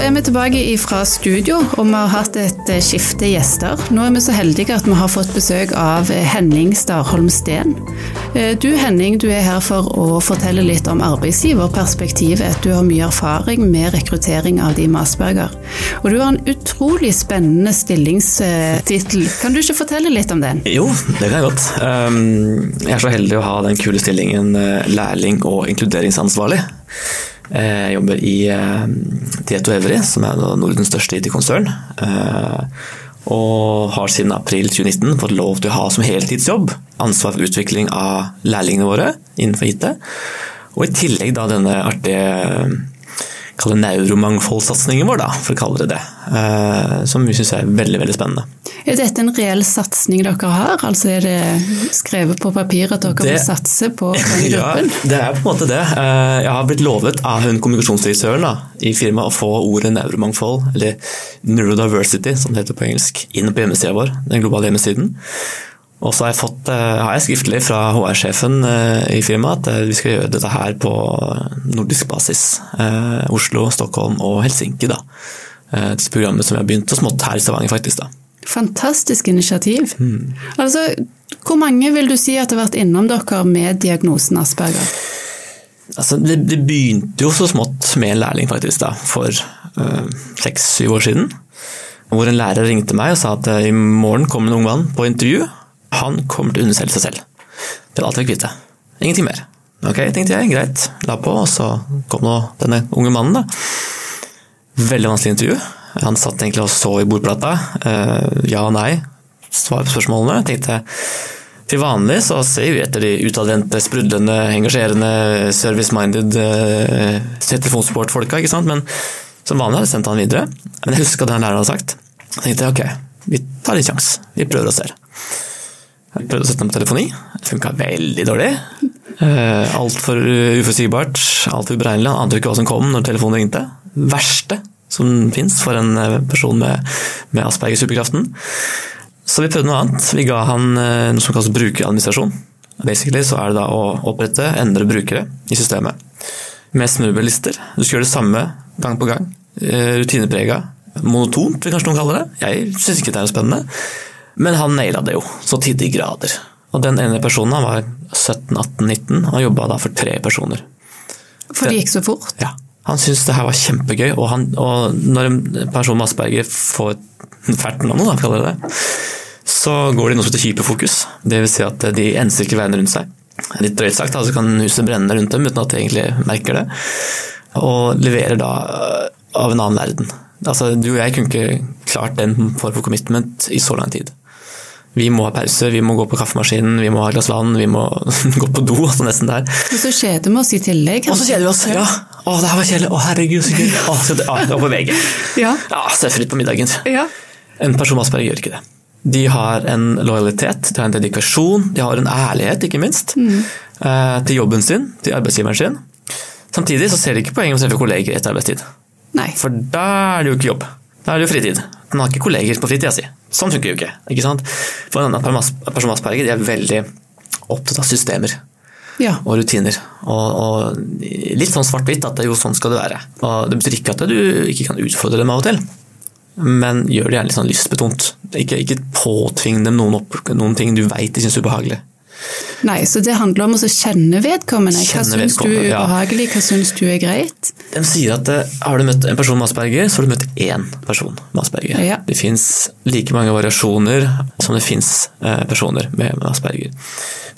er vi tilbake fra studio, og vi har hatt et eh, skifte gjester. Nå er vi så heldige at vi har fått besøk av eh, Henning Starholm Steen. Eh, du Henning, du er her for å fortelle litt om arbeidsgiverperspektivet. Du har mye erfaring med rekruttering av de med Asperger. Og du har en utrolig spennende stillingstittel. Kan du ikke fortelle litt om den? Jo, det kan jeg godt. Um, jeg er så heldig å ha den kule stillingen lærling og inkluderingsansvarlig. Eh, jeg jobber i eh, Tieto Evry, som er Nordens største IT-konsern. Eh, og har siden april 2019 fått lov til å ha som heltidsjobb ansvar for utvikling av lærlingene våre innenfor IT. Og i tillegg da denne artige kalle neuromangfoldsatsingen vår, da, for å kalle det det. Som vi syns er veldig veldig spennende. Er dette en reell satsing dere har? Altså Er det skrevet på papir at dere det, må satse på den gruppen? Ja, det er på en måte det. Eh, jeg har blitt lovet av hun kommunikasjonsdirektøren i firmaet å få ordet neuromangfold, eller neurodiversity som det heter på engelsk, inn på hjemmesida vår, den globale hjemmesiden. Og så har jeg, fått, eh, har jeg skriftlig fra HR-sjefen eh, i firmaet at vi skal gjøre dette her på nordisk basis. Oslo, Stockholm og Helsinki. da. Dette programmet som vi har begynt så smått her i Stavanger, faktisk. da. Fantastisk initiativ. Mm. Altså, hvor mange vil du si at har vært innom dere med diagnosen Asperger? Altså, det, det, begynte jo så smått med en lærling faktisk da, for øh, seks-syv år siden. Hvor en lærer ringte meg og sa at øh, i morgen kommer en ung mann på intervju. Han kommer til å underselge seg selv. Det var alt jeg fikk vite. Ingenting mer. Ok, tenkte jeg, greit. La på, og så kom nå denne unge mannen, da. Veldig vanskelig intervju. Han satt egentlig og så i bordplata. Eh, ja og nei. Svar på spørsmålene. Jeg tenkte til vanlig så ser vi etter de utadvendte, sprudlende, engasjerende, service-minded uh, telefonsportfolka, ikke sant. Men som vanlig hadde jeg sendt han videre. Men jeg huska det han læreren hadde sagt. Jeg tenkte ok, vi tar en sjanse. Vi prøver og ser. Jeg prøvde å sette den på telefoni. Funka veldig dårlig. Uh, Altfor uforutsigbart, altfor uberegnelig. Han ante ikke hva som kom når telefonen ringte. Verste som fins for en eh, person med, med Asperger-superkraften. Så vi prøvde noe annet. Vi ga han eh, noe som kalles brukeradministrasjon. Basically så er det da å opprette, endre brukere i systemet. Med smørbrødlister. Du skal gjøre det samme gang på gang. Eh, rutineprega. Monotont, vil kanskje noen kalle det. Jeg syns ikke det er spennende. Men han naila det jo, så til de grader. Og den ene personen han var 17-18-19, han jobba da for tre personer. For det gikk så fort? Ja. Han syntes det her var kjempegøy, og, han, og når en person med Asperger får fælt navn, da, kaller det det, så går de noe som heter hyperfokus. Det vil si at de enser ikke verden rundt seg. Litt drøyt sagt, altså kan huset brenne rundt dem uten at de egentlig merker det. Og leverer da av en annen verden. Altså, du og jeg kunne ikke klart den form for commitment i så lang tid. Vi må ha pause, vi må gå på kaffemaskinen, vi må ha et glass vann, vi må gå på do. altså nesten der. Og så kjeder vi oss i tillegg. Og så kjeder vi oss, ja. Å, det her var kjedelig. Å, herregud, så gøy. Å, så det, å, det var på VG. Ja. ja Seffritt på middagen. Ja. En person med Asperger gjør ikke det. De har en lojalitet, de har en dedikasjon, de har en ærlighet, ikke minst, mm. Eh, til jobben sin, til arbeidsgiveren sin. Samtidig så ser de ikke poenget med å treffe kolleger etter arbeidstid. Nei. For da er det jo ikke jobb. Da er det jo fritid. Den har ikke kolleger på fritida si. Sånn funker jo ikke. ikke sant? For en person med Asperger de er veldig opptatt av systemer. Ja. Og rutiner. Og, og litt sånn svart-hvitt at det er jo sånn skal det være. Og det betyr ikke at du ikke kan utfordre dem av og til, men gjør det gjerne litt sånn lystbetont. Ikke, ikke påtving dem noen, opp, noen ting du veit de syns er ubehagelig. Nei, så det handler om å kjenne vedkommende. Hva syns du er ubehagelig, hva syns du er greit? De sier at eh, har du møtt en person med Asperger, så har du møtt én person med Asperger. Ja. Det fins like mange variasjoner som det fins eh, personer med Asperger.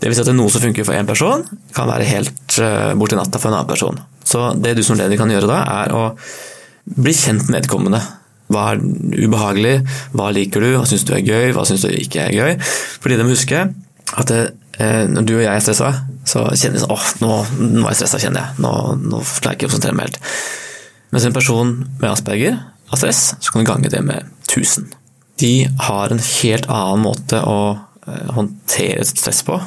Det vil si at noe som funker for én person, kan være helt eh, borti natta for en annen person. Så det du som leder kan gjøre da, er å bli kjent med vedkommende. Hva er ubehagelig, hva liker du, hva syns du er gøy, hva syns du ikke er gøy. Fordi de husker at det, når du og jeg er stressa, så kjenner vi sånn åh, nå, nå er jeg stressa, kjenner jeg. Nå, nå klarer jeg ikke å konsentrere meg helt. Mens en person med asperger har stress, så kan du gange det med 1000. De har en helt annen måte å eh, håndtere stress på.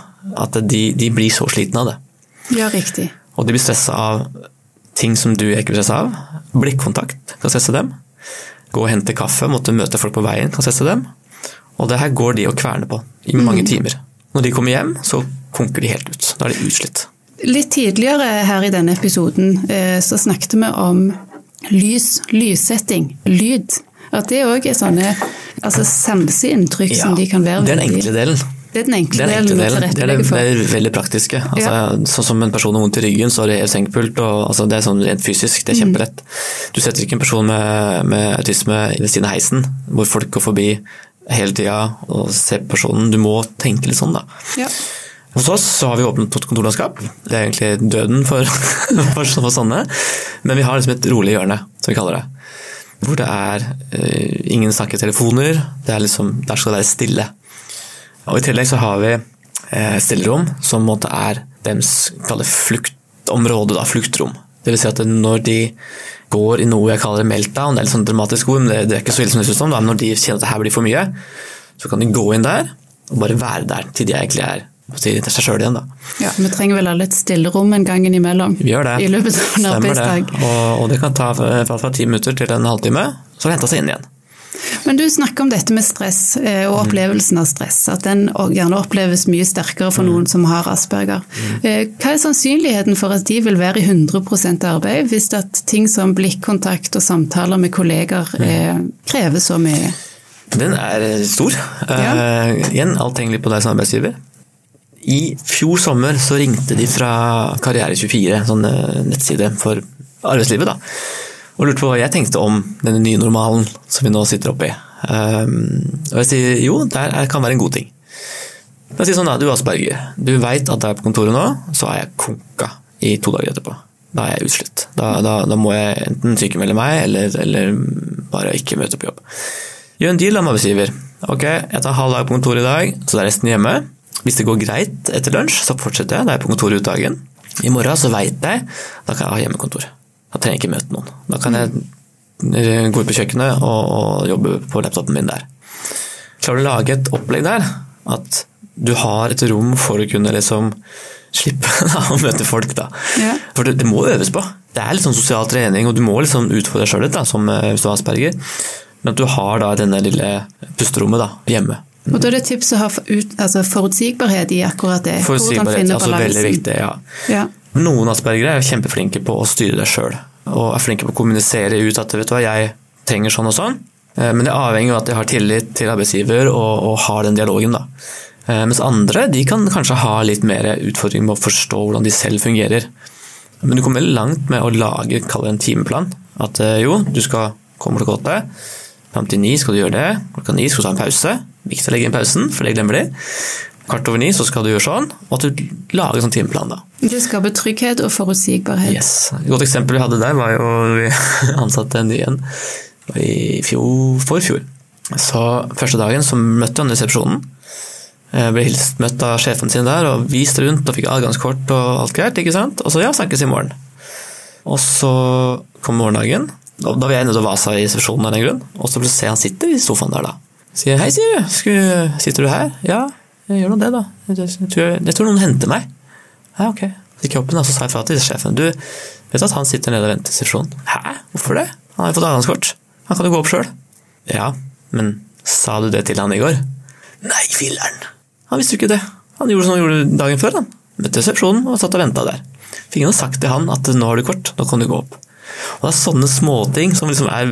At de, de blir så slitne av det. Ja, riktig. Og de blir stressa av ting som du ikke blir stressa av. Blikkontakt kan stresse dem. Gå og hente kaffe, måtte møte folk på veien kan stresse dem. Og det her går de og kverner på i mange mm. timer. Når de kommer hjem, så konker de helt ut. Da er de utslitt. Litt tidligere her i denne episoden eh, så snakket vi om lys, lyssetting, lyd. At det òg er sånne altså sanseinntrykk ja, som de kan være Det er den enkle delen. Det er den enkle, delen. Det er det, det er veldig praktiske. Altså, ja. Sånn som en person har vondt i ryggen, så har det sengepult. Og, altså, det er sånn rent fysisk, det er mm. kjempelett. Du setter ikke en person med, med autisme ved siden av heisen, hvor folk går forbi hele tida og se på personen. Du må tenke litt sånn, da. Ja. Hos oss så har vi åpnet et kontorlandskap. Det er egentlig døden for, for, sånne. Men vi har liksom et rolig hjørne, som vi kaller det. Hvor det er uh, ingen snakketelefoner. Det er liksom, der skal det være stille. Og I tillegg så har vi uh, stillerom, som måte er deres fluktområde, da, fluktrom. Det vil si at når de går i noe jeg kaller meltdown, det er litt sånn dramatisk ord, men det er ikke så ille som det høres ut som, når de kjenner at det her blir for mye, så kan de gå inn der og bare være der til de egentlig er til seg sjøl igjen. Da. Ja, Vi trenger vel alle et stillerom en gang innimellom vi gjør det. i løpet av en arbeidsdag. Og, og, det kan ta fra ti minutter til en halvtime, så hente seg inn igjen. Men du snakker om dette med stress eh, og opplevelsen av stress. At den gjerne oppleves mye sterkere for noen som har asperger. Eh, hva er sannsynligheten for at de vil være i 100% arbeid hvis at ting som blikkontakt og samtaler med kolleger eh, krever så mye? Den er stor. Ja. Uh, igjen, alt henger litt på deg som arbeidsgiver. I fjor sommer så ringte de fra Karriere24, sånn nettside for arbeidslivet. da og lurte på hva jeg tenkte om denne nye normalen som vi nå sitter oppi. Um, og jeg sier jo, det kan være en god ting. Jeg sier sånn da, Du Asperger, du veit at jeg er på kontoret nå, så er jeg konka i to dager etterpå. Da er jeg utslitt. Da, da, da må jeg enten sykemelde meg, eller, eller, bare ikke møte på jobb. Gjør en deal med arbeidsgiver. Ok, jeg tar halv dag på kontoret i dag, så er resten hjemme. Hvis det går greit etter lunsj, så fortsetter jeg. Da er jeg på kontoret ut dagen. I morgen så veit jeg, da kan jeg ha hjemmekontor. Da trenger jeg ikke møte noen. Da kan jeg eh, gå ut på kjøkkenet og, og jobbe på laptopen min der. Klarer du å lage et opplegg der, at du har et rom for å kunne liksom slippe da, å møte folk, da. Ja. For det, det, må øves på. Det er litt sånn sosial trening, og du må liksom utfordre deg sjøl litt, da, som eh, hvis du har asperger. Men at du har da denne lille pusterommet da, hjemme. Og Da er det tips å ha for, altså forutsigbarhet i akkurat det. Forutsigbarhet, altså veldig viktig, ja. ja. Noen aspergere er kjempeflinke på å styre det sjøl, og er flinke på å kommunisere ut at vet du hva, jeg trenger sånn og sånn. Eh, men det avhenger av at de har tillit til arbeidsgiver og, og har den dialogen. da. Eh, mens andre de kan kanskje ha litt mer utfordring med å forstå hvordan de selv fungerer. Men du kommer veldig langt med å lage en timeplan. At eh, jo, du skal komme klokka åtte. Fram til ni skal du gjøre det. Klokka ni skal du ta en pause. Viktig å legge inn pausen, for det glemmer de kvart over ni så skal du gjøre sånn, og at du lager en sånn timeplan. da. Det skaper trygghet og forutsigbarhet. Yes. Et godt eksempel vi hadde der, var jo vi ansatte en ny en i fjor, forfjor. Så første dagen så møtte han resepsjonen. Jeg ble hilst møtt av sjefen sin der og vist rundt og fikk adgangskort og alt greit. ikke sant? Og så ja, snakkes i morgen. Og så kom morgendagen. Da var jeg nede og vasa i resepsjonen av den grunn. Og så ser jeg han sitter i sofaen der, da. Sier hei, sier du. Sitter du her? Ja. Jeg gjør nå det, da. Jeg tror, jeg tror, noen henter meg. Ja, ok. Så gikk jeg opp og sa ifra til sjefen. Du, vet at han sitter nede og venter i sesjonen? Hæ? Hvorfor det? Han har jo fått adgangskort. Han kan jo gå opp sjøl. Ja, men sa du det til han i går? Nei, filler'n! Han visste jo ikke det. Han gjorde som han gjorde dagen før. han. Møtte resepsjonen og satt og venta der. Fikk ingen sagt til han at nå har du kort, nå kan du gå opp. Og Det er sånne småting som liksom er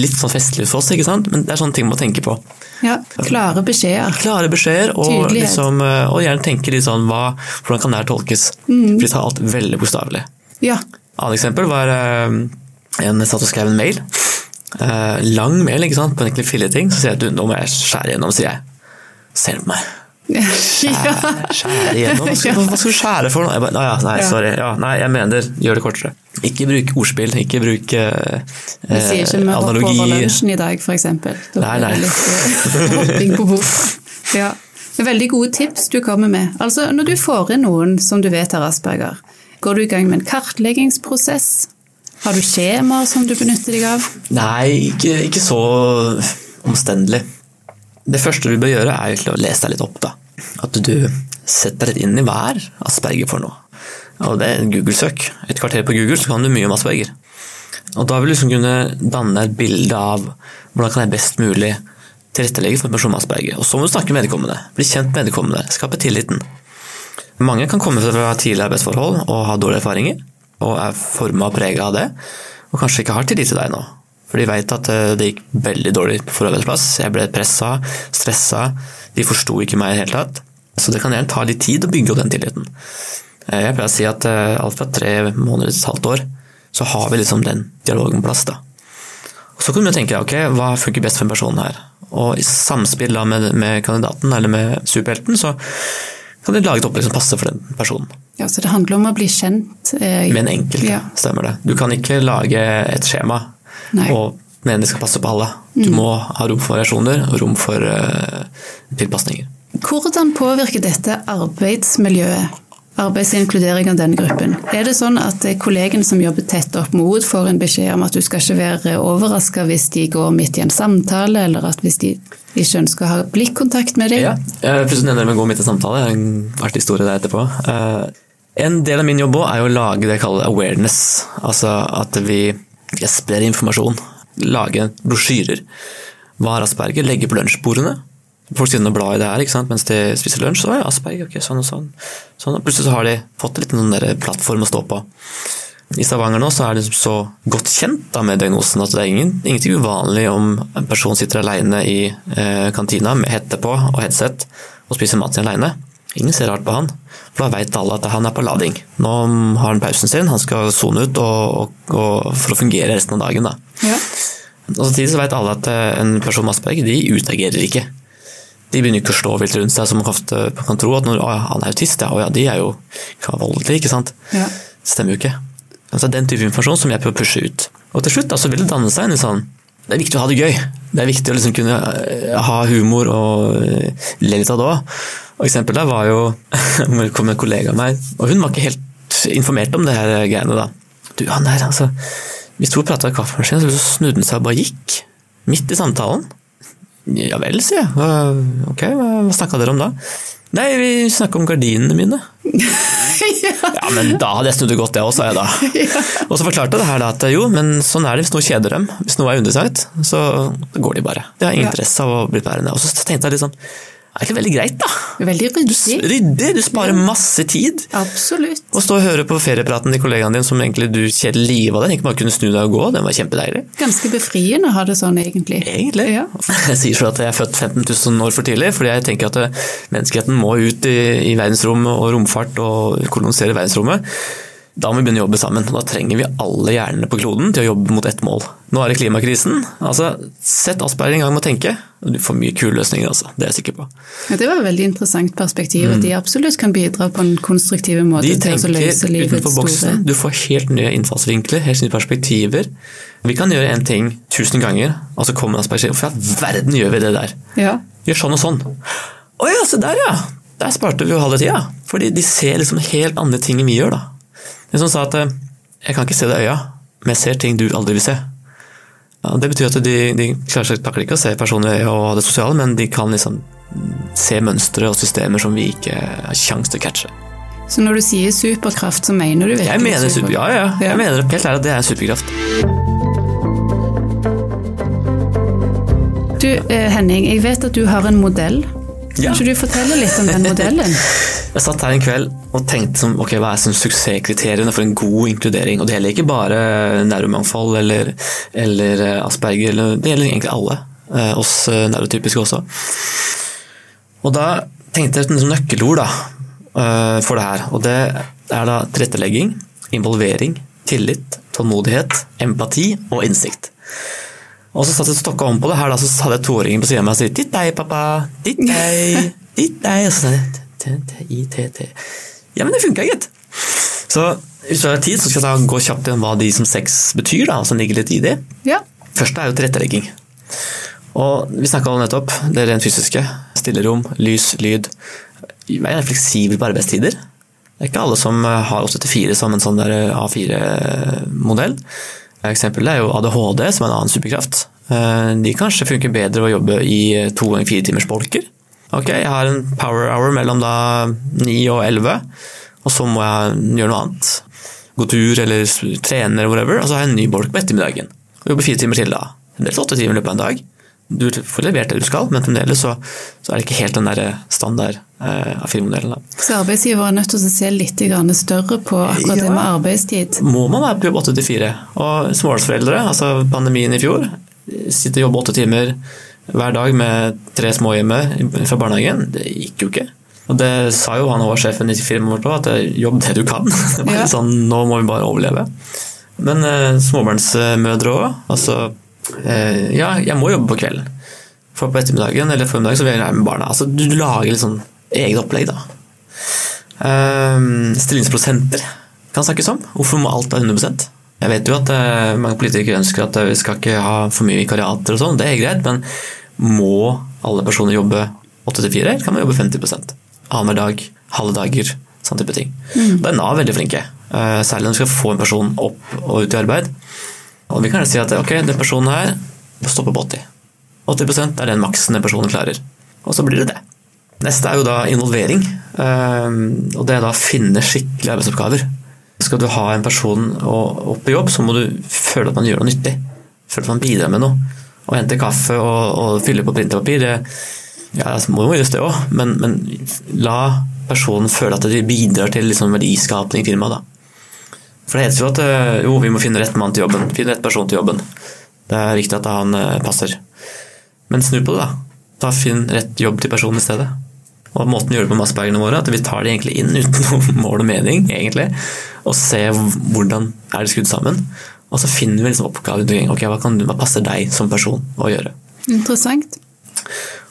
litt sånn festlig for oss, ikke sant? men det er sånne ting man må tenke på. Ja, Klare beskjeder. Klare beskjeder, og, liksom, eh, og gjerne tenke litt sånn hva, hvordan kan det her tolkes? Mm. For de tar alt veldig bokstavelig. Ja. Annet eksempel var uh, en satt og skrev en mail. Uh, lang mail ikke sant? på en filleting. Så sier jeg at nå må jeg skjære gjennom, sier jeg. Ser på meg. Skjære, skjære igjennom? Hva skal, du skjære for noe? Jeg bare, ja, nei, sorry. Ja, nei, jeg mener, gjør det kortere. Ikke bruk ordspill, ikke bruk eh, Vi sier ikke vi hopper over lunsjen i dag, f.eks. Nei, nei. Litt, på bord. Ja. Veldig gode tips du kommer med. Altså, Når du får inn noen som du vet har asperger, går du i gang med en kartleggingsprosess? Har du skjemaer som du benytter deg av? Nei, ikke, ikke så omstendelig. Det første du bør gjøre, er å lese deg litt opp. da. At du setter deg inn i hva er Asperger for noe. Og det er Google-søk. Et kvarter på Google så kan du mye om Asperger. Og da vil du liksom kunne danne et bilde av hvordan kan jeg best mulig tilrettelegge for en person med Asperger. Og så må du snakke med vedkommende. Bli kjent med vedkommende. Skape tilliten. Mange kan komme fra tidligere arbeidsforhold og ha dårlige erfaringer, og er forma og prega av det. og kanskje ikke har tillit til deg nå. For de veit at eh, det gikk veldig dårlig på arbeidsplass. Jeg ble pressa, stressa. De forsto ikke meg i det hele tatt. Så det kan gjerne ta litt tid å bygge opp den tilliten. Eh, jeg pleier å si at eh, alt fra tre måneder til et halvt år, så har vi liksom den dialogen på plass. da. Og Så kan du tenke ok, hva funker best for en person her? Og i samspill da med, med kandidaten eller med superhelten, så kan de lage et opplegg som passer for den personen. Ja, Så det handler om å bli kjent? Eh, med en enkelt, ja. stemmer det. Du kan ikke lage et skjema Nei. og mene ene skal passe på alle. Du mm. må ha rom for variasjoner og rom for uh, tilpasninger. Hvordan påvirker dette arbeidsmiljøet? Arbeidsinkludering av denne gruppen. Er det sånn at kollegen som jobber tett opp mot, får en beskjed om at du skal ikke være overraska hvis de går midt i en samtale, eller at hvis de ikke ønsker å ha blikkontakt med deg? Ja, plutselig nevner med å gå midt i samtale. Er en artig historie der etterpå. Eh, en del av min jobb er å lage det jeg kaller awareness. Altså at vi sprer informasjon. Lage brosjyrer. Hva er Asperger? Legge på lunsjbordene folk sitter og blar i det her ikke sant? mens de spiser lunsj. Så er Asperger, ok, sånn og sånn. sånn. Og plutselig så har de fått litt noen der plattform å stå på. I Stavanger nå så er det liksom så godt kjent da med diagnosen at det er ingen, ingenting uvanlig om en person sitter alene i eh, kantina med hette på og headset og spiser mat sin alene. Ingen ser rart på han, for da veit alle at han er på lading. Nå har han pausen sin, han skal sone ut og, og, og for å fungere resten av dagen. Da. Ja. Og Samtidig så vet alle at eh, en person med Asperger de utagerer ikke de begynner ikke å slå vilt rundt seg, som man ofte kan tro. At når, han er autist, ja, ja, de er jo voldelige, ikke sant. Ja. Det stemmer jo ikke. Altså, den type informasjon som jeg prøver å pushe ut. Og til slutt da, så vil det danne seg en sånn Det er viktig å ha det gøy. Det er viktig å liksom kunne eh, ha humor og eh, le litt av det òg. Eksempel der var jo Det kom en kollega av meg, og hun var ikke helt informert om det her greiene. da. Du, han der, altså Vi sto og prata i kaffemaskinen, så snudde han seg og bare gikk. Midt i samtalen. Ja vel, sier jeg. Ok, hva, snakka dere om da? Nei, vi snakka om gardinene mine. ja. ja. men da hadde jeg snudd det godt, jeg òg, sa jeg da. ja. Og så forklarte jeg det her da, at jo, men sånn er det hvis noe kjeder dem. Hvis noe er undersagt, så går de bare. De har ingen interesse av å bli værende. Og så tenkte jeg litt sånn egentlig veldig greit, da. Veldig ryddig. Ryddig, du sparer ja. masse tid. Absolutt. Å stå og høre på feriepraten til kollegaen din som egentlig du kjeder livet av deg, ikke bare kunne snu deg og gå, den var kjempedeilig. Ganske befriende å ha det sånn, egentlig. Egentlig. Ja. Jeg sier selv at jeg er født 15 000 år for tidlig, fordi jeg tenker at eh, menneskeheten må ut i, i verdensrommet og romfart og kolonisere verdensrommet. Da må vi begynne å jobbe sammen. og Da trenger vi alle hjernene på kloden til å jobbe mot ett mål. Nå er det klimakrisen. Altså, Sett Asperger en gang med å tenke, og du får mye kule løsninger. Altså. Det er jeg sikker på. Ja, det var et veldig interessant perspektiv, mm. at de absolutt kan bidra på en konstruktiv måte de til å løse livets utenfor boksen. Du får helt nye innfallsvinkler, helt nye perspektiver. Vi kan gjøre en ting tusen ganger, og så kommer Asperger Hvorfor i all verden gjør vi det der? Ja. Gjør sånn og sånn. Å ja, se der ja! Der sparte vi jo halve tida. Fordi de ser liksom helt andre ting enn vi gjør, da. En som sa at eh, jeg kan ikke se det i øya, men jeg ser ting du aldri vil se. Ja, det betyr at de, de klarer seg ikke å se personer og det sosiale, men de kan liksom se mønstre og systemer som vi ikke har kjangs til å catche. Så når du sier superkraft, så mener du virkelig jeg mener super, Ja, ja. Jeg mener helt ærlig at det er superkraft. Du eh, Henning, jeg vet at du har en modell ja. ikke du forteller litt om den modellen? jeg satt her en kveld og tenkte som, ok, hva er som suksesskriteriene for en god inkludering. Og det gjelder ikke bare neuromangfold eller, eller eh, Asperger, eller, det gjelder egentlig alle. Eh, oss eh, neurotypiske også. Og da tenkte jeg et nøkkelord da, for det her. Og det er da tilrettelegging, involvering, tillit, tålmodighet, empati og innsikt. Og så satt jeg og stokka om på det her, da, så hadde jeg toåringen på siden av meg og sa 'titt deg, pappa', 'titt deg', 'titt deg', og så sa jeg T-T-I-T-T. Ja, men det funka, gitt. Så hvis du har tid, så skal jeg gå kjapt gjennom hva de som sex betyr, da, som ligger litt i det. Ja. Første er jo tilrettelegging. Og vi snakka om nettopp det rent fysiske. Stillerom, lys, lyd. Mer fleksibel på arbeidstider. Det er ikke alle som har 8-4 som en sånn A4-modell. Eksempelet er jo ADHD, som er en annen superkraft. Eh, de kanskje funker bedre å jobbe i to ganger fire timers bolker. Ok, jeg har en power hour mellom da 9 og 11, og så må jeg gjøre noe annet. Gå tur eller trene eller whatever, og så har jeg en ny bolk på ettermiddagen. Og jobber fire timer til da. Fremdeles åtte timer i løpet av en dag. Du får levert det du skal, men fremdeles så, så er det ikke helt den der standard eh, A4-modellen. da. Så arbeidsgiver er nødt til å se litt større på akkurat det med arbeidstid. Må man være på jobb 8 til 4? Og småbarnsforeldre, altså pandemien i fjor, sitter og jobber åtte timer hver dag med tre små hjemme fra barnehagen, det gikk jo ikke. Og det sa jo han og sjefen i firmaet vårt òg, at jobb det du kan. Det var Ja. sånn, nå må vi bare overleve. Men eh, småbarnsmødre òg, altså eh, Ja, jeg må jobbe på kvelden. For på ettermiddagen eller formiddagen så vil jeg være med barna. Altså, du lager litt sånn eget opplegg, da. Eh, stillingsprosenter kan snakkes om. Hvorfor må alt være 100% Jeg vet jo at eh, mange politikere ønsker at eh, vi skal ikke ha for mye vikariater og sånn, det er greit, men må alle personer jobbe 8 til 4, eller kan man jobbe 50 Annenhver dag, halve dager, sånn type ting. Da er Nav veldig flinke, eh, særlig når du skal få en person opp og ut i arbeid. Og vi kan si at ok, den personen her stopper stoppe på 80. 80 er den maksen den personen klarer. Og så blir det det. Neste er jo da involvering. eh, Og det er da å finne skikkelige arbeidsoppgaver. Skal du ha en person opp i jobb, så må du føle at man gjør noe nyttig. Føle at man bidrar med noe. Å hente kaffe og, og fylle på printepapir, det ja, altså, må jo gjøres det òg, men, men la personen føle at de bidrar til liksom verdiskapning i firmaet. da. For det heter jo at eh, jo, vi må finne rett mann til jobben, finne rett person til jobben. Det er viktig at han eh, passer. Men snu på det, da. Da Finn rett jobb til personen i stedet. Og måten vi gjør det på Massbergene våre, at vi tar det egentlig inn uten noe mål og mening, egentlig. Og ser hvordan er det skrudd sammen. Og så finner vi liksom oppgaver rundt omkring. Hva, kan, hva passer deg som person å gjøre? Interessant.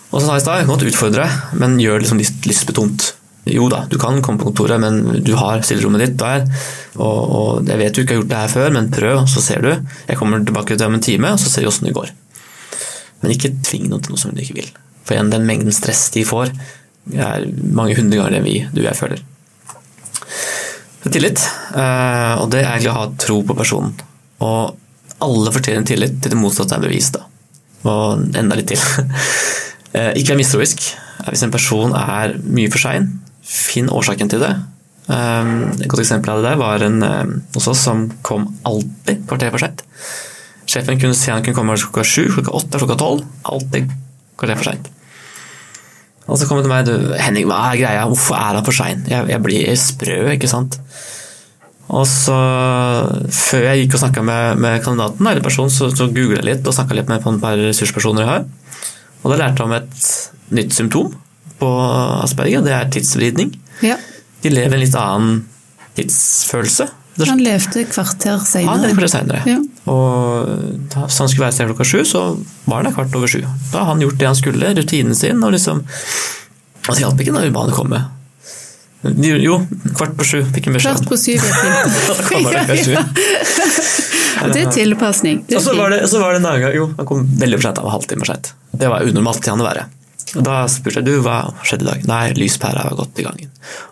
Og som jeg i stad, jeg kan godt utfordre, men gjør det liksom litt lystbetont. Jo da, du kan komme på kontoret, men du har stillerommet ditt der. Og, og jeg vet du ikke har gjort det her før, men prøv, så ser du. Jeg kommer tilbake til deg om en time, og så ser vi åssen det går. Men ikke tving noen til noe som du ikke vil. For igjen, den mengden stress de får, er mange hundre ganger det vi, du og jeg føler. Så tillit, eh, og det er egentlig å ha tro på personen. Og alle fortjener tillit til det motsatte er bevist. da. Og enda litt til. Eh, Ikke vær mistroisk. Hvis en person er mye for sein, finn årsaken til det. Eh, Et godt eksempel av det der var en eh, hos oss som kom alltid kvarter for seint. Sjefen kunne si han kunne komme klokka sju, klokka åtte, klokka tolv. Alltid kvarter for seint. Og så kom han til meg du, Henning, hva er greia? Hvorfor er han for sein? Jeg, jeg blir sprø, ikke sant? Og så, før jeg gikk og snakka med, med kandidaten, eller personen, så, så googla jeg litt og snakka litt med et par ressurspersoner jeg har. Og da lærte jeg om et nytt symptom på Asperger, det er tidsvridning. Ja. De lever en litt annen tidsfølelse. Han levde kvarter Han senere. lever det senere. Ja. Og da, så han skulle være sted klokka sju, så var det kvart over sju. Da har han gjort det han skulle, rutinen sin, og liksom det hjalp ikke når urbane kom med. Jo, kvart på sju fikk en beskjed. Kvart på syv er fint. Da kommer det. Det er tilpasning. Det Og er så var det, så var det en annen gang Jo, han kom veldig for seint, Han var halvtime for seint. Det var unormalt til han å være. Og Da spurte jeg du, hva skjedde i dag. Nei, lyspæra var gått i gangen.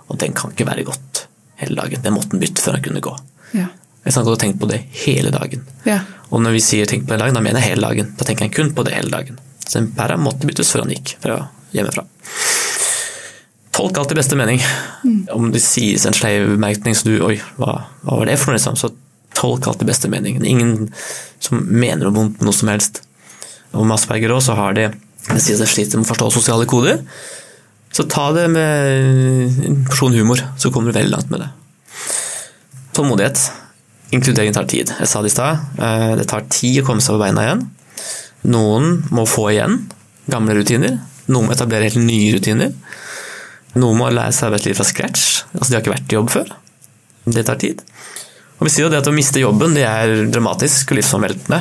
Og den kan ikke være gått hele dagen. Den måtte han bytte før han kunne gå. Ja. Jeg har gått og tenkt på det hele dagen. Ja. Og når vi sier 'tenk på det hele dagen', da mener jeg hele dagen. Da tenker jeg kun på det hele dagen. Så den pæra måtte byttes før han gikk fra hjemmefra. Tolk alltid beste mening. Om det sies en sleiv bemerkning, så du 'oi, hva, hva var det for noe', liksom, så tolk alltid beste mening. Ingen som mener noe vondt med noe som helst. Og med Asperger også, så har de det sies de sliter med å forstå sosiale koder. Så ta det med en porsjon humor, så kommer du veldig langt med det. Tålmodighet. Inkludering tar tid. Jeg sa det i stad. eh, Det tar tid å komme seg på beina igjen. Noen må få igjen gamle rutiner. Noen må etablere helt nye rutiner. Noen må lære seg arbeidslivet fra scratch. Altså, de har ikke vært i jobb før. Det tar tid. Og vi sier jo det at å miste jobben det er dramatisk og livsomveltende,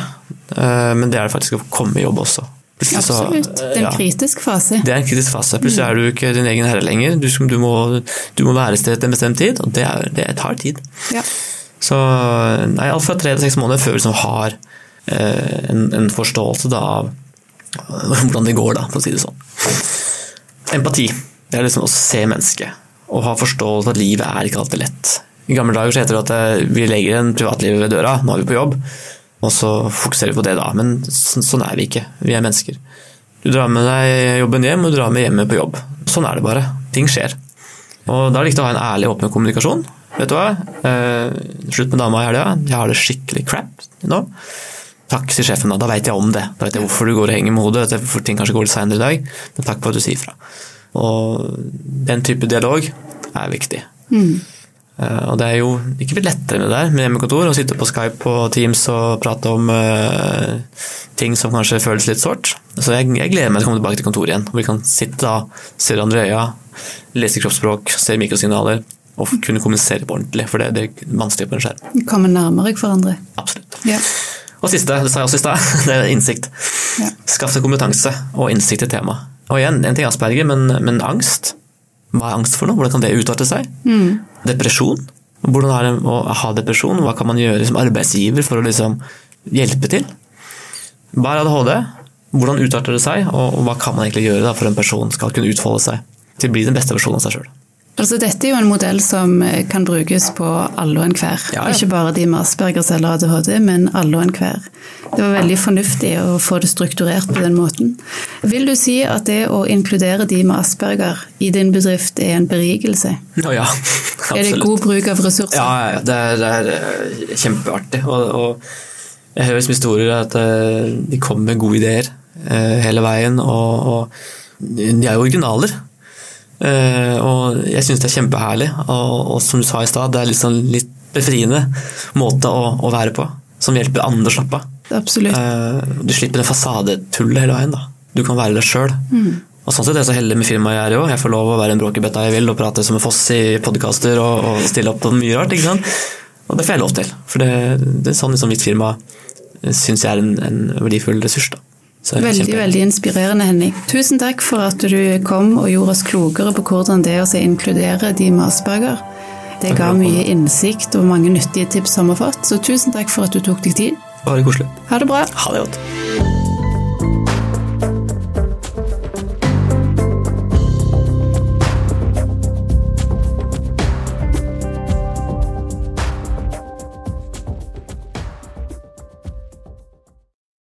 eh, men det er det faktisk å komme i jobb også. Plutselig så- Absolutt. Det er ja. en kritisk fase. Det er en kritisk fase. Plutselig er du ikke din egen herre lenger. Du, du, må, du må være et sted til en bestemt tid, og det, er, det tar tid. Ja. Så nei, alt fra tre til seks måneder før vi liksom har eh, en, en forståelse da, av hvordan det går, da, for å si det sånn. Empati. Det er liksom å se mennesket. Og ha forståelse at livet er ikke alltid lett. I gamle dager så heter det at eh, vi legger en privatliv ved døra, nå er vi på jobb. Og så fokuserer vi på det da, men sånn, er vi ikke. Vi er mennesker. Du drar med deg jobben hjem, og du drar med hjemmet på jobb. Sånn er det bare. Ting skjer. Og da er det viktig å ha en ærlig, åpen kommunikasjon. Vet du hva? Eh, slutt med dama i helga. Jeg har det skikkelig crap nå. Takk sier sjefen, da. Da veit jeg om det. Da vet jeg hvorfor du går og henger med hodet, for ting kanskje går litt seinere i dag, men takk for at du sier fra. Og den type dialog er viktig. Mm. Uh, og det er jo ikke blitt lettere med det der, med hjemmekontor, å sitte på Skype og Teams og prate om uh, ting som kanskje føles litt sårt. Så jeg, jeg, gleder meg til å komme tilbake til kontoret igjen, hvor vi kan sitte da, se hverandre i øya, lese kroppsspråk, se mikrosignaler og kunne kommunisere på ordentlig, for det, det er vanskelig på en skjerm. Komme nærmere hverandre. Absolutt. Ja. Og siste, det sa jeg også i stad, det er innsikt. Ja. Skaff deg kompetanse og innsikt i temaet. Og igjen, en ting er Asperger, men, men, angst. Hva er angst for noe? Hvordan kan det utarte seg? Mm. Depresjon. Hvordan er det å ha depresjon? Hva kan man gjøre som arbeidsgiver for å liksom hjelpe til? Hva er ADHD? Hvordan utarter det seg, og hva kan man egentlig gjøre for en person skal kunne utfolde seg til å bli den beste versjonen av seg sjøl? Altså, dette er jo en modell som eh, kan brukes på alle og enhver. Ja, ja. Ikke bare de med Aspergers eller ADHD, men alle og enhver. Det var veldig fornuftig å få det strukturert på den måten. Vil du si at det å inkludere de med Asperger i din bedrift er en berikelse? Å ja, absolutt. Er det god bruk av ressurser? Ja, ja, det er, det er eh, kjempeartig. Og, og jeg hører som historier at eh, de kommer med gode ideer hele veien, og, og de er jo originaler. Uh, og jeg syns det er kjempeherlig, og, og, som du sa i stad, det er liksom litt befriende måte å, å, være på. Som hjelper andre å slappe av. Absolutt. Uh, du slipper det fasadetullet hele veien. da. Du kan være deg sjøl. Mm. Og sånn sett er jeg så heldig med firmaet jeg er i òg. Jeg får lov å være en bråkebøtta jeg vil, og prate som en foss i podkaster og, og, stille opp på mye rart. ikke sant? Og det får jeg lov til. For det, det er sånn liksom mitt firma syns jeg er en, en verdifull ressurs. da. Veldig veldig inspirerende, Henning. Tusen takk for at du kom og gjorde oss klokere på hvordan det er å inkludere de med asperger. Det ga mye innsikt og mange nyttige tips har vi fått, så tusen takk for at du tok deg tid. Bare koselig. Ha det bra. Ha det godt.